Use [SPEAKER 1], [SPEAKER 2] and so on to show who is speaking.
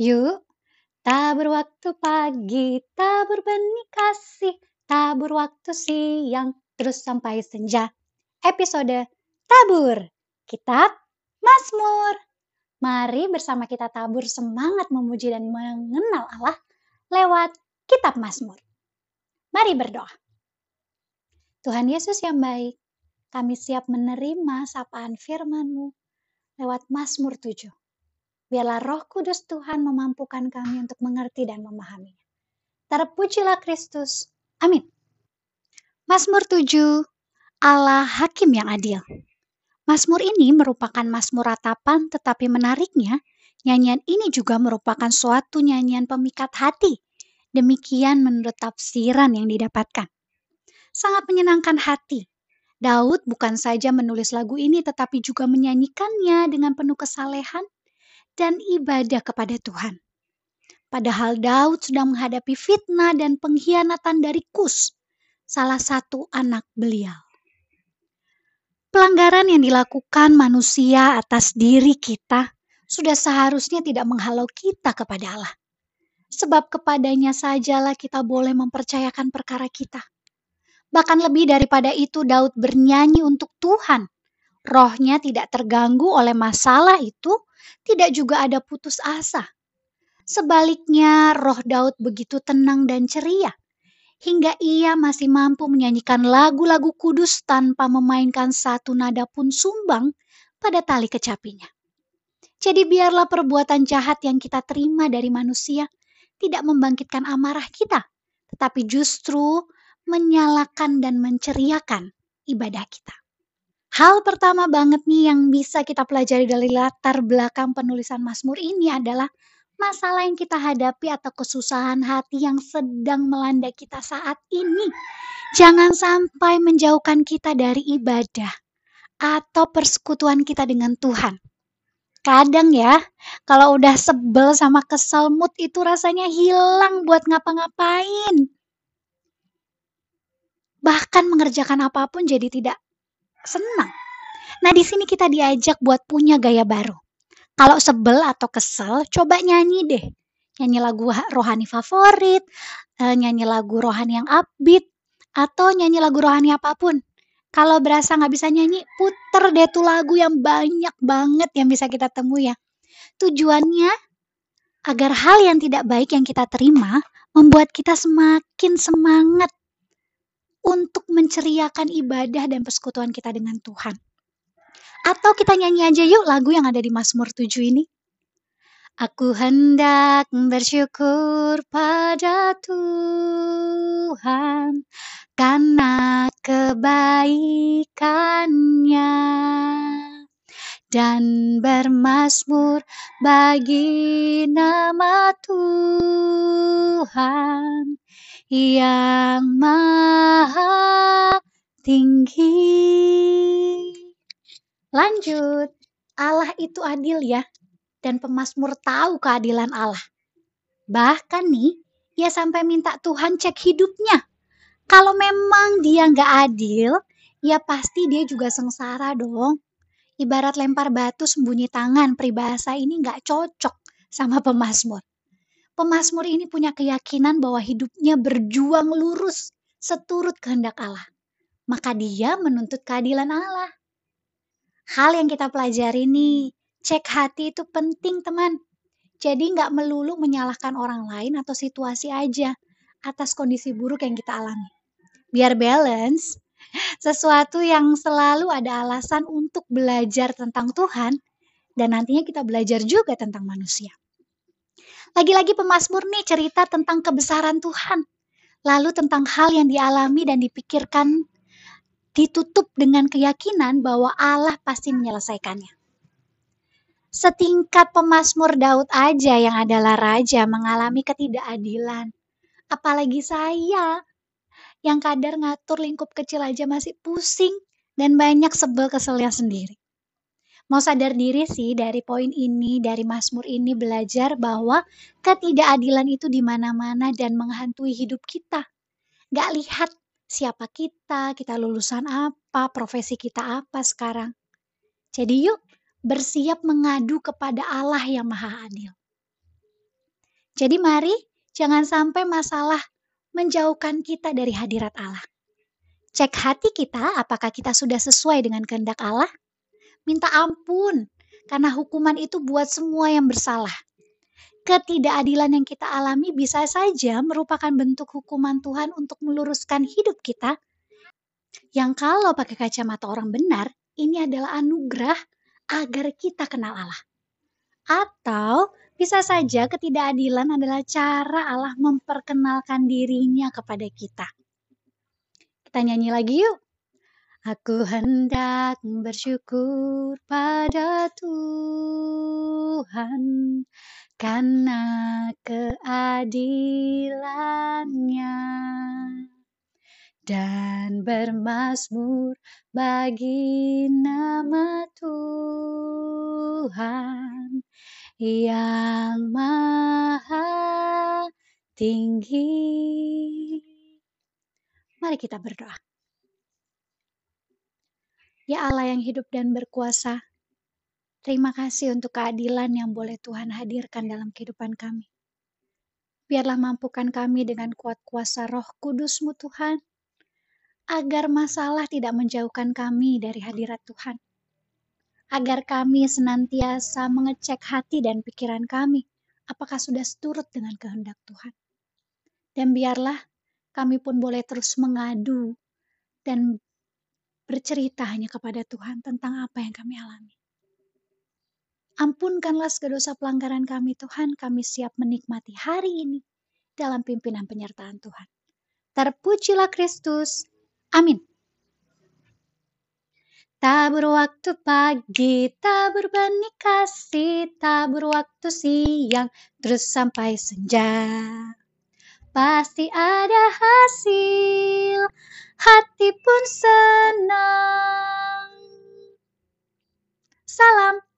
[SPEAKER 1] Yuk, tabur waktu pagi, tabur benih kasih, tabur waktu siang, terus sampai senja. Episode Tabur, Kitab Mazmur. Mari bersama kita tabur semangat memuji dan mengenal Allah lewat Kitab Mazmur. Mari berdoa. Tuhan Yesus yang baik, kami siap menerima sapaan firman-Mu lewat Mazmur 7. Biarlah roh kudus Tuhan memampukan kami untuk mengerti dan memahaminya. Terpujilah Kristus. Amin. Mazmur 7, Allah Hakim yang adil. Mazmur ini merupakan mazmur ratapan tetapi menariknya, nyanyian ini juga merupakan suatu nyanyian pemikat hati. Demikian menurut tafsiran yang didapatkan. Sangat menyenangkan hati. Daud bukan saja menulis lagu ini tetapi juga menyanyikannya dengan penuh kesalehan dan ibadah kepada Tuhan. Padahal Daud sedang menghadapi fitnah dan pengkhianatan dari Kus, salah satu anak beliau. Pelanggaran yang dilakukan manusia atas diri kita sudah seharusnya tidak menghalau kita kepada Allah. Sebab kepadanya sajalah kita boleh mempercayakan perkara kita. Bahkan lebih daripada itu Daud bernyanyi untuk Tuhan. Rohnya tidak terganggu oleh masalah itu tidak juga ada putus asa. Sebaliknya, roh Daud begitu tenang dan ceria, hingga ia masih mampu menyanyikan lagu-lagu kudus tanpa memainkan satu nada pun sumbang pada tali kecapinya. Jadi biarlah perbuatan jahat yang kita terima dari manusia tidak membangkitkan amarah kita, tetapi justru menyalakan dan menceriakan ibadah kita. Hal pertama banget nih yang bisa kita pelajari dari latar belakang penulisan Mazmur ini adalah masalah yang kita hadapi atau kesusahan hati yang sedang melanda kita saat ini. Jangan sampai menjauhkan kita dari ibadah atau persekutuan kita dengan Tuhan. Kadang ya, kalau udah sebel sama kesel mood itu rasanya hilang buat ngapa-ngapain. Bahkan mengerjakan apa pun jadi tidak senang. Nah, di sini kita diajak buat punya gaya baru. Kalau sebel atau kesel, coba nyanyi deh. Nyanyi lagu rohani favorit, eh, nyanyi lagu rohani yang upbeat, atau nyanyi lagu rohani apa pun. Kalau berasa nggak bisa nyanyi, puter deh tuh lagu yang banyak banget yang bisa kita temui ya. Tujuannya agar hal yang tidak baik yang kita terima membuat kita semakin semangat untuk menceriakan ibadah dan persekutuan kita dengan Tuhan. Atau kita nyanyi aja yuk lagu yang ada di Mazmur 7 ini. Aku hendak bersyukur pada Tuhan karena kebaikannya dan bermasmur bagi nama Tuhan yang maha tinggi. Lanjut, Allah itu adil ya, dan pemazmur tahu keadilan Allah. Bahkan nih, ia sampai minta Tuhan cek hidupnya. Kalau memang dia nggak adil, ya pasti dia juga sengsara dong. Ibarat lempar batu sembunyi tangan, peribahasa ini nggak cocok sama pemazmur. Pemazmur ini punya keyakinan bahwa hidupnya berjuang lurus seturut kehendak Allah. Maka dia menuntut keadilan Allah. Hal yang kita pelajari nih, cek hati itu penting teman. Jadi nggak melulu menyalahkan orang lain atau situasi aja atas kondisi buruk yang kita alami. Biar balance, sesuatu yang selalu ada alasan untuk belajar tentang Tuhan dan nantinya kita belajar juga tentang manusia. Lagi-lagi pemazmur nih cerita tentang kebesaran Tuhan. Lalu tentang hal yang dialami dan dipikirkan ditutup dengan keyakinan bahwa Allah pasti menyelesaikannya. Setingkat pemazmur Daud aja yang adalah raja mengalami ketidakadilan. Apalagi saya yang kadar ngatur lingkup kecil aja masih pusing dan banyak sebel keselnya sendiri mau sadar diri sih dari poin ini, dari Mazmur ini belajar bahwa ketidakadilan itu di mana-mana dan menghantui hidup kita. Gak lihat siapa kita, kita lulusan apa, profesi kita apa sekarang. Jadi yuk bersiap mengadu kepada Allah yang maha adil. Jadi mari jangan sampai masalah menjauhkan kita dari hadirat Allah. Cek hati kita apakah kita sudah sesuai dengan kehendak Allah. Minta ampun karena hukuman itu buat semua yang bersalah. Ketidakadilan yang kita alami bisa saja merupakan bentuk hukuman Tuhan untuk meluruskan hidup kita. Yang kalau pakai kacamata orang benar, ini adalah anugerah agar kita kenal Allah. Atau bisa saja ketidakadilan adalah cara Allah memperkenalkan dirinya kepada kita. Kita nyanyi lagi yuk. Aku hendak bersyukur pada Tuhan karena keadilannya dan bermasmur bagi nama Tuhan yang maha tinggi. Mari kita berdoa. Ya Allah yang hidup dan berkuasa, terima kasih untuk keadilan yang boleh Tuhan hadirkan dalam kehidupan kami. Biarlah mampukan kami dengan kuat kuasa roh kudusmu Tuhan, agar masalah tidak menjauhkan kami dari hadirat Tuhan. Agar kami senantiasa mengecek hati dan pikiran kami, apakah sudah seturut dengan kehendak Tuhan. Dan biarlah kami pun boleh terus mengadu dan bercerita hanya kepada Tuhan tentang apa yang kami alami. Ampunkanlah segala dosa pelanggaran kami Tuhan, kami siap menikmati hari ini dalam pimpinan penyertaan Tuhan. Terpujilah Kristus. Amin. Tabur waktu pagi, tabur benih kasih, tabur waktu siang, terus sampai senja pasti ada hasil. Hati pun senang. Salam.